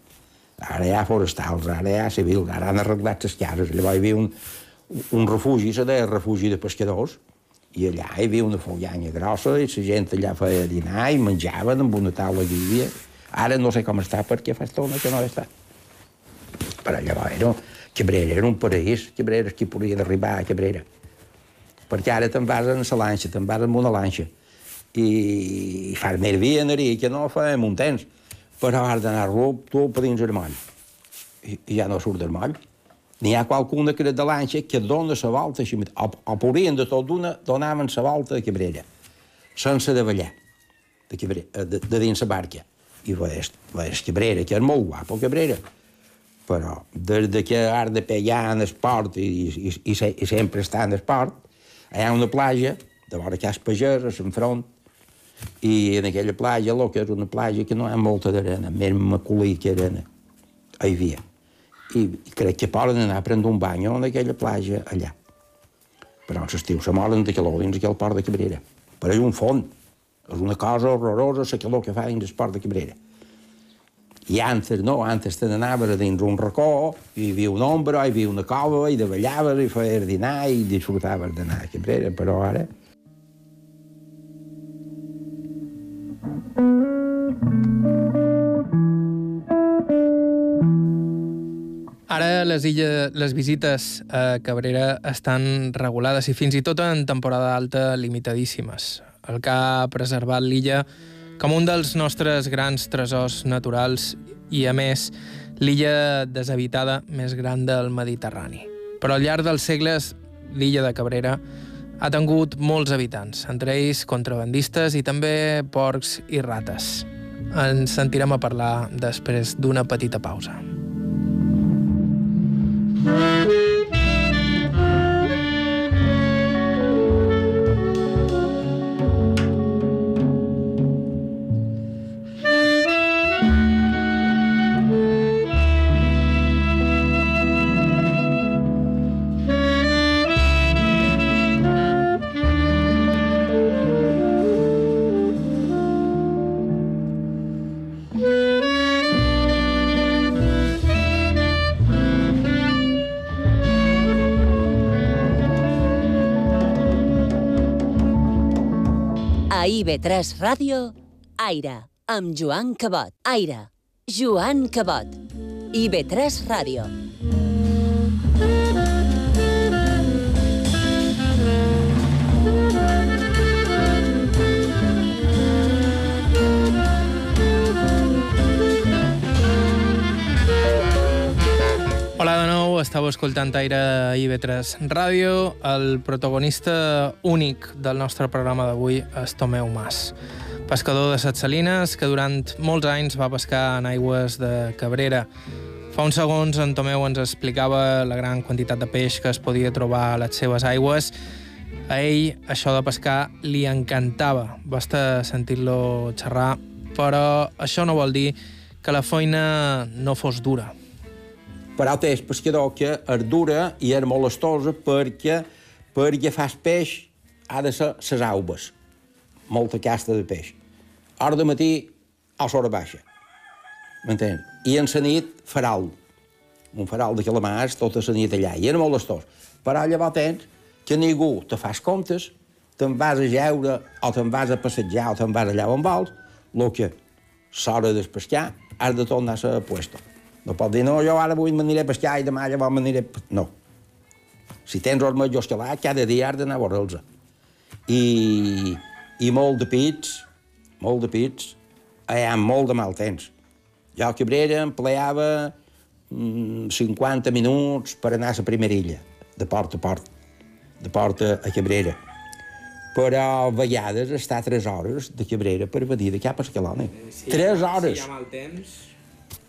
Ara hi ha forestals, ara hi ha civils, ara han arreglat les cases. Llavors hi havia un, un refugi, se deia refugi de pescadors, i allà hi havia una follanya grossa i la gent allà feia dinar i menjaven amb una taula que hi havia. Ara no sé com està perquè fa estona que no està. Però llavors era, Cabrera era un paraís, Cabrera és qui podia arribar a Cabrera. Perquè ara te'n vas en la lanxa, te'n vas amb una lanxa. I, i fa més via que no fa un temps. Però has d'anar tu per dins moll. I, I ja no surt moll. N'hi ha qualcuna que era de l'anxa que dona la volta, així, o, o podrien de tot d'una, donaven la volta a Cabrera, sense de de, Cabrera, de, de dins la barca. I veies, veies Cabrera, que és molt guapo, Cabrera. Però des de que ha de pegar en esport i, i, i, i sempre està en esport, hi ha una platja, de vora Cas Pagès, a i en aquella platja, el que és una platja que no hi ha molta d'arena, més maculí que arena, hi havia i crec que poden anar a prendre un bany en aquella platja allà. Però en l'estiu se moren de calor dins aquell port de Cabrera. Per allà un font. És una cosa horrorosa la calor que fa dins el port de Cabrera. I antes, no, antes te n'anaves dins un racó, hi havia una ombra, hi havia una cova, i davallaves, i feies dinar, i disfrutaves d'anar a Cabrera, però ara... Ara les, illa, les visites a Cabrera estan regulades i fins i tot en temporada alta limitadíssimes, el que ha preservat l'illa com un dels nostres grans tresors naturals i, a més, l'illa deshabitada més gran del Mediterrani. Però al llarg dels segles, l'illa de Cabrera ha tingut molts habitants, entre ells contrabandistes i també porcs i rates. Ens sentirem a parlar després d'una petita pausa. A IB3 Ràdio, Aire, amb Joan Cabot. Aire, Joan Cabot. IB3 Ràdio. Hola de nou, estàu escoltant Aire a IB3 Ràdio. El protagonista únic del nostre programa d'avui és Tomeu Mas. pescador de Set Salines que durant molts anys va pescar en aigües de Cabrera. Fa uns segons en Tomeu ens explicava la gran quantitat de peix que es podia trobar a les seves aigües. A ell això de pescar li encantava. Basta sentir-lo xerrar, però això no vol dir que la feina no fos dura. Té el pescador que és dura i és molestosa perquè per agafar el peix ha de ser les aubes. Molta casta de peix. Hora de matí, a l'hora baixa. M'entens? I en la nit, faral. Un faral de calamars, tota la nit allà. I era molt estós. Però llavors tens que ningú te fas comptes, te'n vas a jeure, o te'n vas a passejar, o te'n vas allà on vols, el que s'hora de pescar, has de tornar a puesto. No pots dir, no, jo ara avui m'aniré a pescar i demà llavors m'aniré... No. Si tens els majors que va, cada dia has d'anar a veure'ls. I, I molt de pits, molt de pits, hi ha molt de mal temps. Jo a Cabrera empleava mm, 50 minuts per anar a la primera illa, de port a port, de porta a Cabrera. Però a vegades està 3 hores de Cabrera per venir de cap a Escalona. 3 hores! Si hi ha mal temps...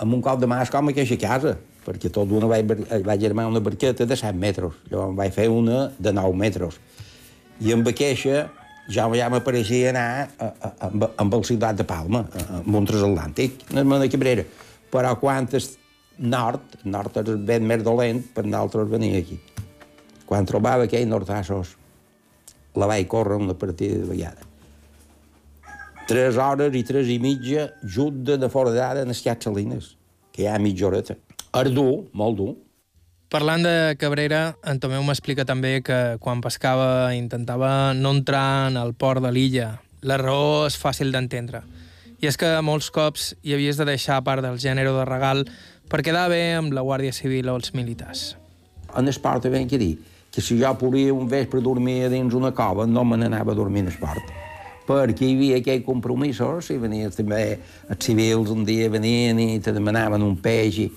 Amb un cop de mà és com aquella casa, perquè tot d'una vaig, vaig armar una barqueta de 7 metres, llavors vaig fer una de 9 metres. I amb aquesta ja, ja m'apareixia anar a, a, amb, amb el ciutat de Palma, a, a un transatlàntic, a la Cabrera. Però quan és nord, nord és ben més dolent, per nosaltres venir aquí. Quan trobava aquells nordassos, la vaig córrer una partida de vegada. Tres hores i tres i mitja junta de fora d'ara en les Salines, que hi ha mitja horeta. És dur, molt dur. Parlant de Cabrera, en Tomeu m'explica també que quan pescava intentava no entrar en el port de l'illa. La raó és fàcil d'entendre. I és que molts cops hi havies de deixar part del gènere de regal per quedar bé amb la Guàrdia Civil o els militars. En esport ben que dir que si jo podia un vespre dormir dins una cova, no me n'anava a dormir en esport perquè hi havia aquells compromisos, i venien també els civils un dia venien i te demanaven un peix i,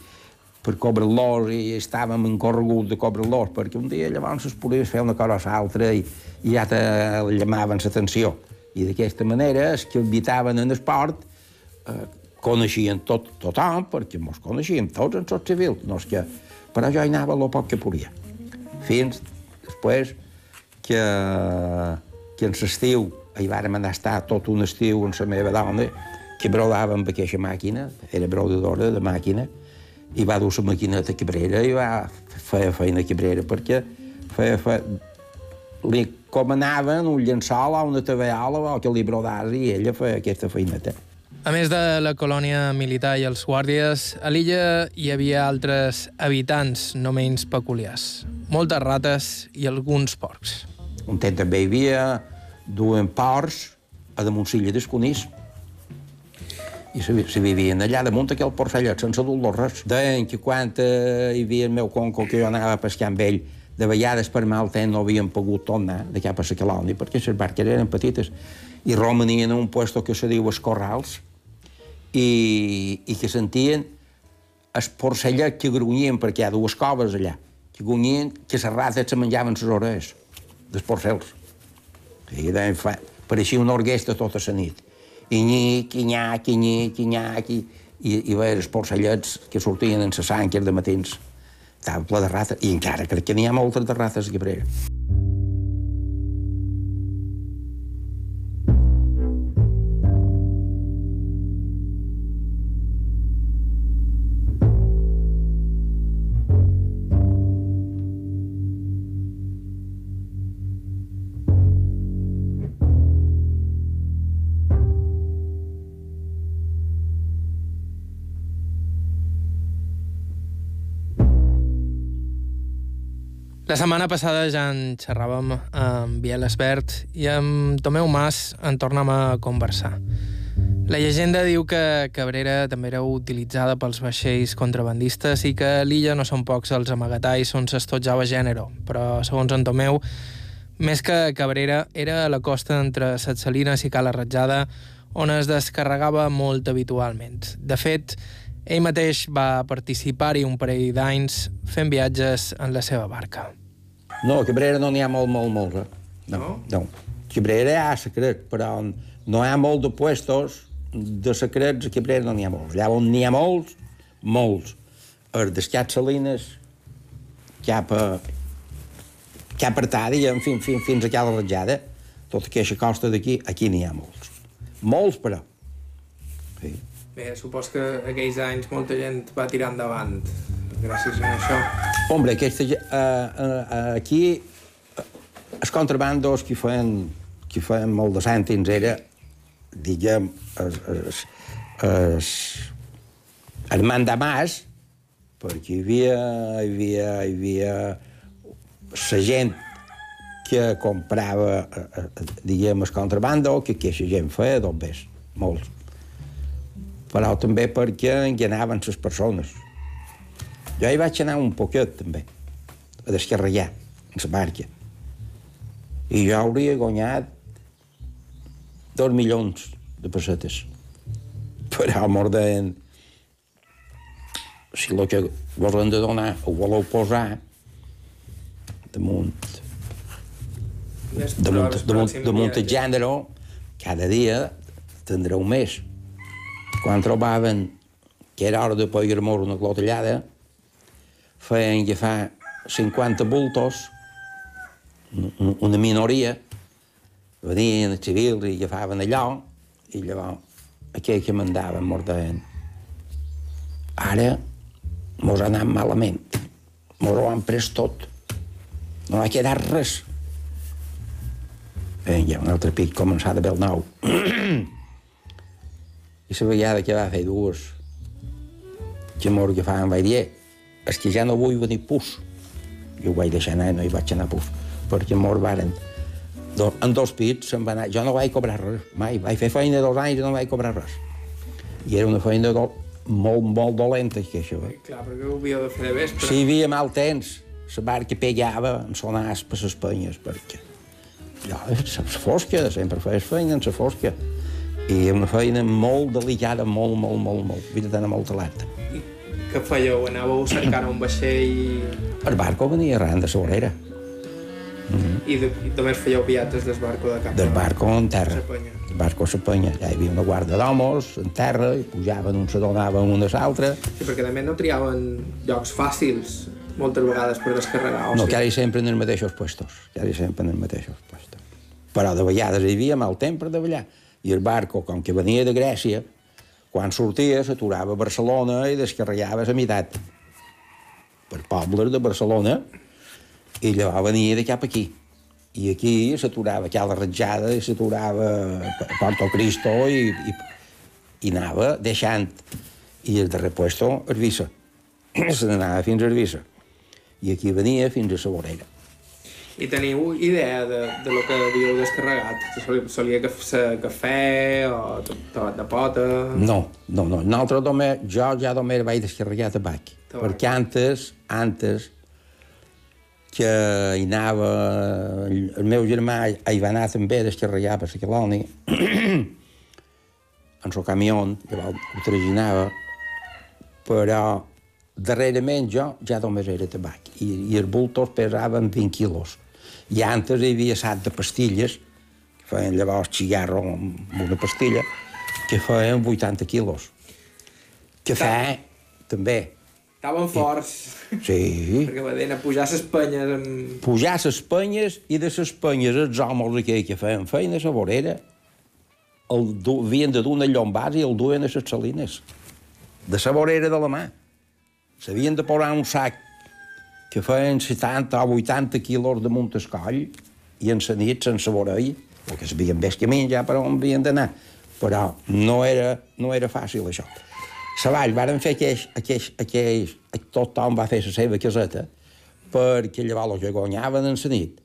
per cobrar-los i estàvem encorreguts de cobrar-los, perquè un dia llavors es podia fer una cosa o l'altra i, i ja te llamaven l'atenció. I d'aquesta manera, els que habitaven en esport eh, coneixien tot, tothom, perquè mos coneixíem tots en tot civil, no que... Però jo hi anava el poc que podia. Fins després que, que en l'estiu hi vàrem anar a estar tot un estiu amb la meva dona, que brodava amb aquesta màquina, era brodadora de màquina, i va dur la maquineta a Cabrera i va fer feina a Cabrera, perquè feia, feia, li comanaven un llençol o una taveola o que li brodàs i ella feia aquesta feineta. A més de la colònia militar i els guàrdies, a l'illa hi havia altres habitants no menys peculiars. Moltes rates i alguns porcs. Un temps també hi havia duen porcs a damunt l'illa d'Esconís. I se, se vivien allà damunt aquell porcellet sense dur res. Deien que quan eh, hi havia el meu conco que jo anava a pescar amb ell, de vegades per mal temps no havien pogut tornar de cap a la perquè les barques eren petites i romanien en un puesto que se diu els corrals i, i que sentien el porcellet que grunyien perquè hi ha dues coves allà que grunyien que les rates se menjaven les orelles dels porcels i deien, fa, pareixia una orquestra tota la nit. I nyic, i nyac, i nyic, i nyac, i, i, i veure els porcellets que sortien en la sang de matins. Estava ple de rates, i encara crec que n'hi ha moltes de rates a Cabrera. La setmana passada ja en xerràvem amb Biel Esbert i amb Tomeu Mas en tornem a conversar. La llegenda diu que Cabrera també era utilitzada pels vaixells contrabandistes i que a l'illa no són pocs els amagatalls on s'estotjava gènere, però, segons en Tomeu, més que Cabrera era a la costa entre Set Salines i Cala Ratjada, on es descarregava molt habitualment. De fet, ell mateix va participar-hi un parell d'anys fent viatges en la seva barca. No, a Cabrera no n'hi ha molt, molt, molt. Eh? No, no. no. Cabrera hi ha secret, però no hi ha molt de puestos de secrets a Cabrera no n'hi ha molts. Allà on n'hi ha molts, molts. Els d'escat Salines, cap a, cap a Artàdia, en fi, fins, fins a Cala Ratjada, tota aquesta costa d'aquí, aquí n'hi ha molts. Molts, però. Sí. Bé, supos que aquells anys molta gent va tirar endavant gràcies a això. Hombre, aquesta, uh, uh, aquí eh, els contrabandos que feien, que feien molt de cèntims era, diguem, es, es, es, el mandamàs, perquè hi havia, hi havia, hi havia la gent que comprava, eh, eh, diguem, el contrabando, que aquesta gent feia dos bes, molts. Però també perquè enganaven les persones. Jo hi vaig anar un poquet, també, a descarregar, en la barca. I jo hauria guanyat dos milions de pessetes. Però mos deien, si el que vos hem de donar ho voleu posar damunt, damunt, damunt, damunt el gènere, cada dia tindreu més. Quan trobaven que era hora de pagar-nos una clotellada, feien agafar 50 bultos, un- una minoria, venien els civils i agafaven allò, i llavors aquell que mandaven mos deien ara mos ha anat malament, mos ho han pres tot, no ha quedat res. Vinga, un altre pic, començar de bel nou. I la vegada que va fer dues, que mos agafaven, vaig dir, és que ja no vull venir pus. Jo ho vaig deixar anar, no hi vaig anar pus, perquè mos varen en dos pits se'n va anar. Jo no vaig cobrar res, mai. Vaig fer feina dos anys i no vaig cobrar res. I era una feina do, molt, molt dolenta, que això. Eh? Clar, perquè ho havíeu de fer de vespre. Si hi havia mal temps, la barca pegava en sonars per les penyes, perquè jo, la fosca, sempre feies feina en la fosca. I una feina molt delicada, molt, molt, molt, molt. Havia d'anar molt alerta. Què fèieu? Anàveu cercant un vaixell El barco venia arran de la vorera, i, de, i només fèieu viatges del barco de cap del barco en terra. Se penya. El barco se penya. Ja hi havia una guarda d'homes en terra, i pujaven, un se donaven un a l'altre. Sí, perquè també no triaven llocs fàcils moltes vegades per descarregar. O No, sigui, quasi sempre en els mateixos puestos. Quasi sempre en els mateixos puestos. Però de vegades hi havia mal temps per davallar. I el barco, com que venia de Grècia, quan sortia s'aturava a Barcelona i descarregava la meitat per pobles de Barcelona i llavors venia de cap aquí. I aquí s'aturava a la Ratjada i s'aturava a Porto Cristo i, i, i anava deixant. I el darrer puesto, Erbissa. Se n'anava fins a Erbissa. I aquí venia fins a la vorera. I teniu idea de, de lo que havíeu descarregat? Solia, solia que ser cafè o tabac de pota? No, no, no. Nosaltres només, jo ja només vaig descarregar tabac. Tabac. Perquè antes, antes, que hi anava... El meu germà hi va anar també a descarregar per la colònia, en el camió, llavors ho traginava, però darrerament jo ja només era tabac i, i els bultos pesaven 20 quilos. I antes hi havia sac de pastilles, que feien llavors cigarro amb una pastilla, que feien 80 quilos. Cafè, també. Estaven forts, Sí. perquè venien a pujar les penyes amb... Pujar les penyes i de les penyes els homes aquells que feien feina a la vorera el du, havien de dur una llombàs i el duen a les salines. De la vorera de la mà. S'havien de posar un sac que feien 70 o 80 quilos de munt el coll i en la nit sense vorell, perquè sabien bé el camí ja per on havien d'anar. Però no era, no era fàcil, això. La vall varen fer aquells, aquells, aquells, tothom va fer la seva caseta, perquè llavors que guanyaven en la nit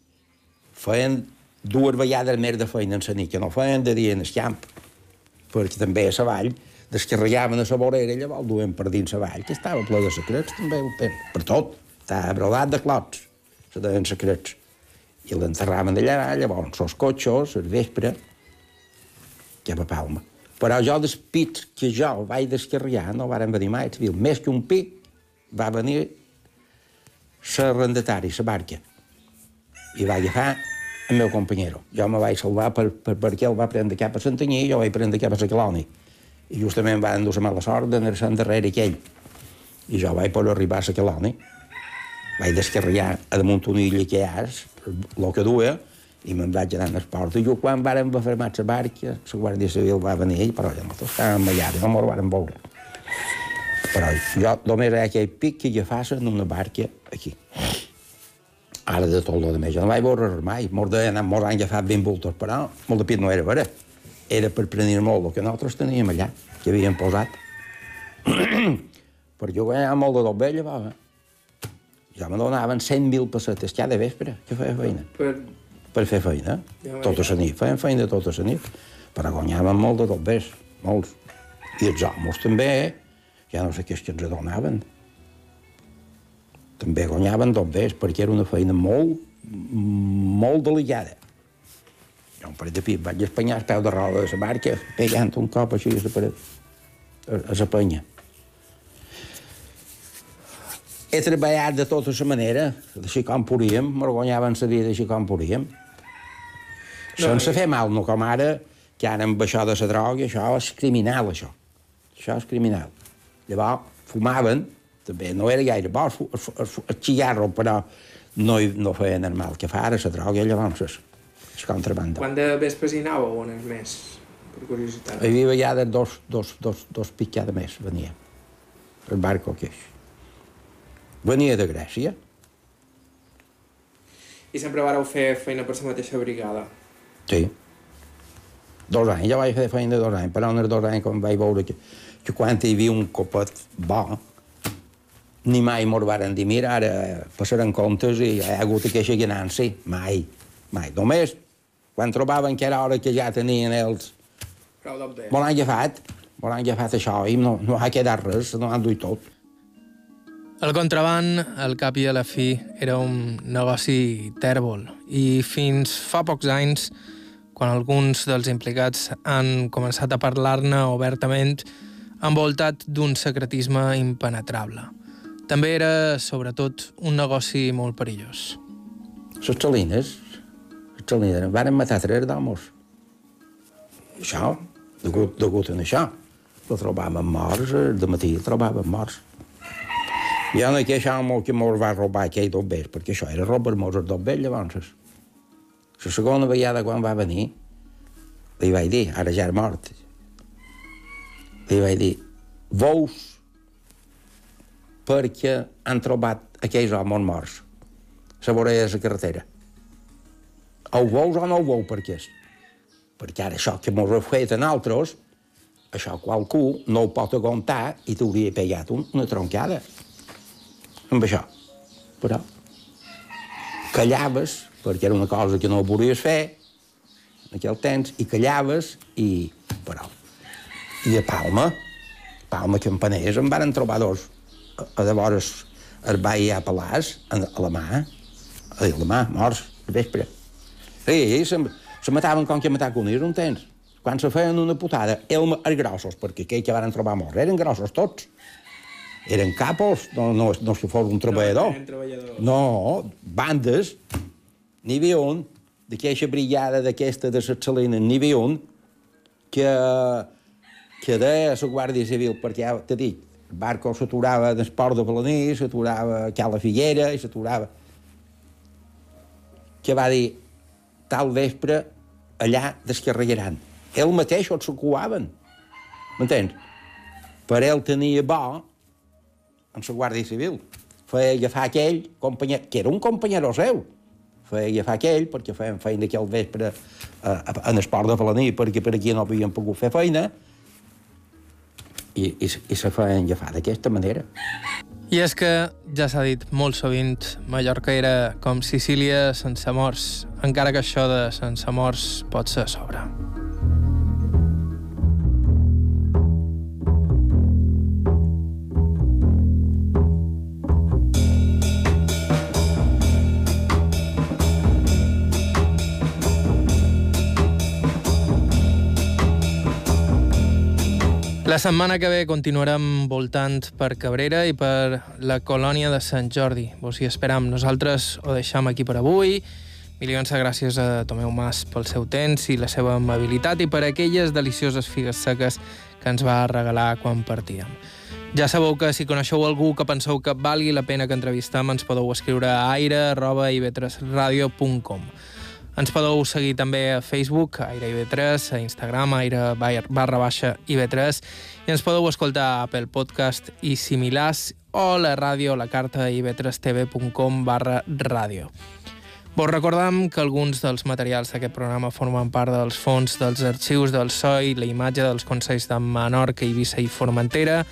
feien dues vegades més de feina en la nit, que no feien de dia en el camp, perquè també a la vall descarregaven a la vorera i llavors duen per dins la vall, que estava ple de secrets també, per tot, estava brodat de clots, se deien secrets. I l'enterraven d'allà, llavors els cotxos, al vespre, cap a Palma. Però jo dels pits que jo vaig descarregar no varen venir mai, civil. Més que un pic va venir l'arrendatari, la barca. I va agafar el meu companyero. Jo me vaig salvar per, per, perquè ell va prendre cap a Santanyí i jo vaig prendre cap a Sacaloni. I justament va endur la mala sort d'anar-se'n darrere aquell. I jo vaig poder arribar a Sacaloni. Vaig descarregar a damunt una illa que hi ha, el que duia, i me'n vaig anar al port. I jo, quan vàrem fermar la barca, la Guàrdia Civil va venir, però ja no estàvem allà, no m'ho vàrem veure. Però jo només era aquell pic que agafàs en una barca aquí. Ara de tot el més, jo no vaig veure res mai. Molts deien, molts han agafat ben voltes, però molt de pit no era vera. Era per prendre molt el que nosaltres teníem allà, que havíem posat. Perquè jo guanyava molt de dobbell, llavors. Ja me donaven 100.000 pessetes cada vespre, que feia feina. Per... Per fer feina. Ja Tota la nit, feien feina tota la nit. Però guanyaven molt de dobbers, molts. I els homes també, ja no sé què és que ens donaven. També guanyaven dobbers, perquè era una feina molt, molt delicada. Jo un parell de pit vaig espanyar el peu de roda de la barca, pegant un cop així a la paret, a, a la penya. He treballat de tota la manera, així com podíem, guanyaven la vida així com podíem. Sense fer mal, no com ara, que ara amb això de la droga, això és criminal, això. Això és criminal. Llavors, fumaven, també no era gaire bo el, el, el, el cigarro, però no, no feia normal que fa ara la droga, llavors és, és contrabanda. Quan de vespres hi anàveu on és més? Per curiositat. Hi havia vegades dos, dos, dos, dos pics cada mes, venia. El barco que és. Venia de Grècia. I sempre vareu fer feina per la mateixa brigada. Sí. Dos anys, ja vaig fer feina dos anys, però en els dos anys quan vaig veure que, que quan hi havia un copet bo, ni mai mos varen dir, mira, ara passaran comptes i hi ha hagut aquesta ganància. Mai, mai. Només quan trobaven que era hora que ja tenien els... Prou d'obver. Me l'han agafat, me l'han agafat això i no, no ha quedat res, no han duit tot. El contraban, al cap i a la fi, era un negoci tèrbol i fins fa pocs anys, quan alguns dels implicats han començat a parlar-ne obertament, envoltat d'un secretisme impenetrable. També era, sobretot, un negoci molt perillós. Les xalines, les xalines, van matar tres d'homes. Això, degut, degut a això. Lo trobàvem morts, eh, de matí el trobàvem morts. I en aquell home que mos va robar aquell dobbers, perquè això era robar-mos el dobbers llavors. La segona vegada quan va venir, li vaig dir, ara ja era mort, li vaig dir, veus perquè han trobat aquells homes morts la vorella de la carretera. Ho veus o no ho veu per és? Perquè ara això que mos ha fet a nosaltres, això qualcú no ho pot aguantar i t'hauria pegat un, una troncada. Amb això. Però callaves, perquè era una cosa que no volies fer, en aquell temps, i callaves i... Però... I a Palma, Palma Campaners, en van trobar dos. A, a de vores ir a Palàs, a, la mà, a la mà, morts, de vespre. Sí, se, se mataven com que matar conills un temps. Quan se feien una putada, el, els grossos, perquè aquells que van trobar morts eren grossos tots. Eren capos, no, no, no si fos un treballador. treballadors. No, bandes. N'hi havia un, d'aquesta brigada d'aquesta de les salines, n'hi havia un que, que deia a la Guàrdia Civil, perquè ja t'he dit, el barco s'aturava del port de Balaní, s'aturava a la Figuera i s'aturava... Que va dir, tal vespre allà descarregaran. Ell mateix ho s'ocupaven. M'entens? Per ell tenia bo en la Guàrdia Civil. Feia agafar aquell, companyer, que era un companyero seu, feia agafar aquell perquè feien feina aquell vespre eh, en el port de Balaní, perquè per aquí no havien pogut fer feina, i, i, i se feien agafar d'aquesta manera. I és que, ja s'ha dit molt sovint, Mallorca era com Sicília sense morts, encara que això de sense morts pot ser sobre. La setmana que ve continuarem voltant per Cabrera i per la colònia de Sant Jordi. Vos hi esperam. Nosaltres ho deixam aquí per avui. Milions de gràcies a Tomeu Mas pel seu temps i la seva amabilitat i per aquelles delicioses figues seques que ens va regalar quan partíem. Ja sabeu que si coneixeu algú que penseu que valgui la pena que entrevistem, ens podeu escriure a aire.ivetresradio.com. Ens podeu seguir també a Facebook, Aire IB3, a Instagram, aire barra baixa IB3, i ens podeu escoltar a Apple Podcast i similars o la ràdio, la carta ib3tv.com barra ràdio. Vos recordam que alguns dels materials d'aquest programa formen part dels fons dels arxius del SOI, la imatge dels Consells de Menorca, Eivissa i Formentera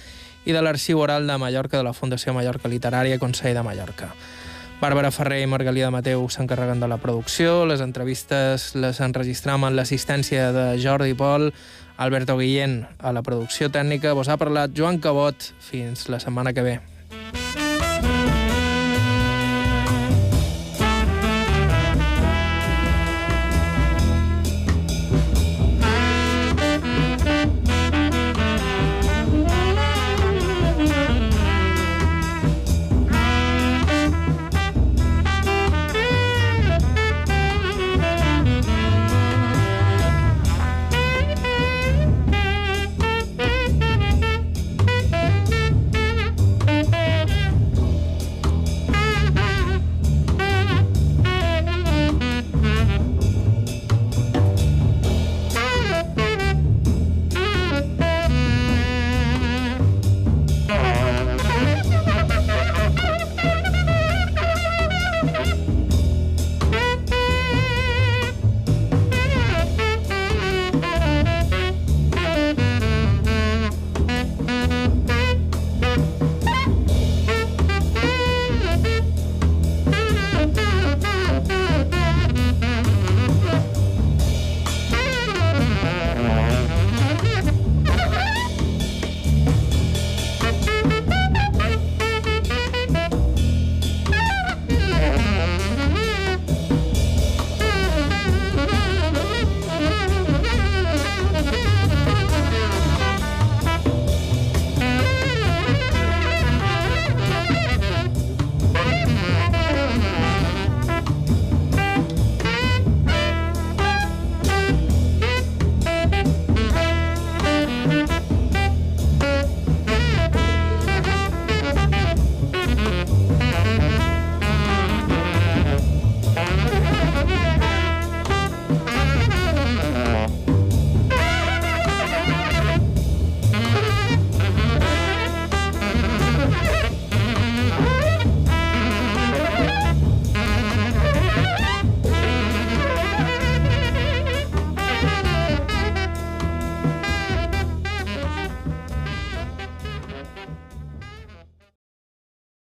i de l'Arxiu Oral de Mallorca de la Fundació Mallorca Literària Consell de Mallorca. Bàrbara Ferrer i Margalida Mateu s'encarreguen de la producció, les entrevistes les enregistram amb l'assistència de Jordi Pol, Alberto Guillén a la producció tècnica. Vos ha parlat Joan Cabot. Fins la setmana que ve.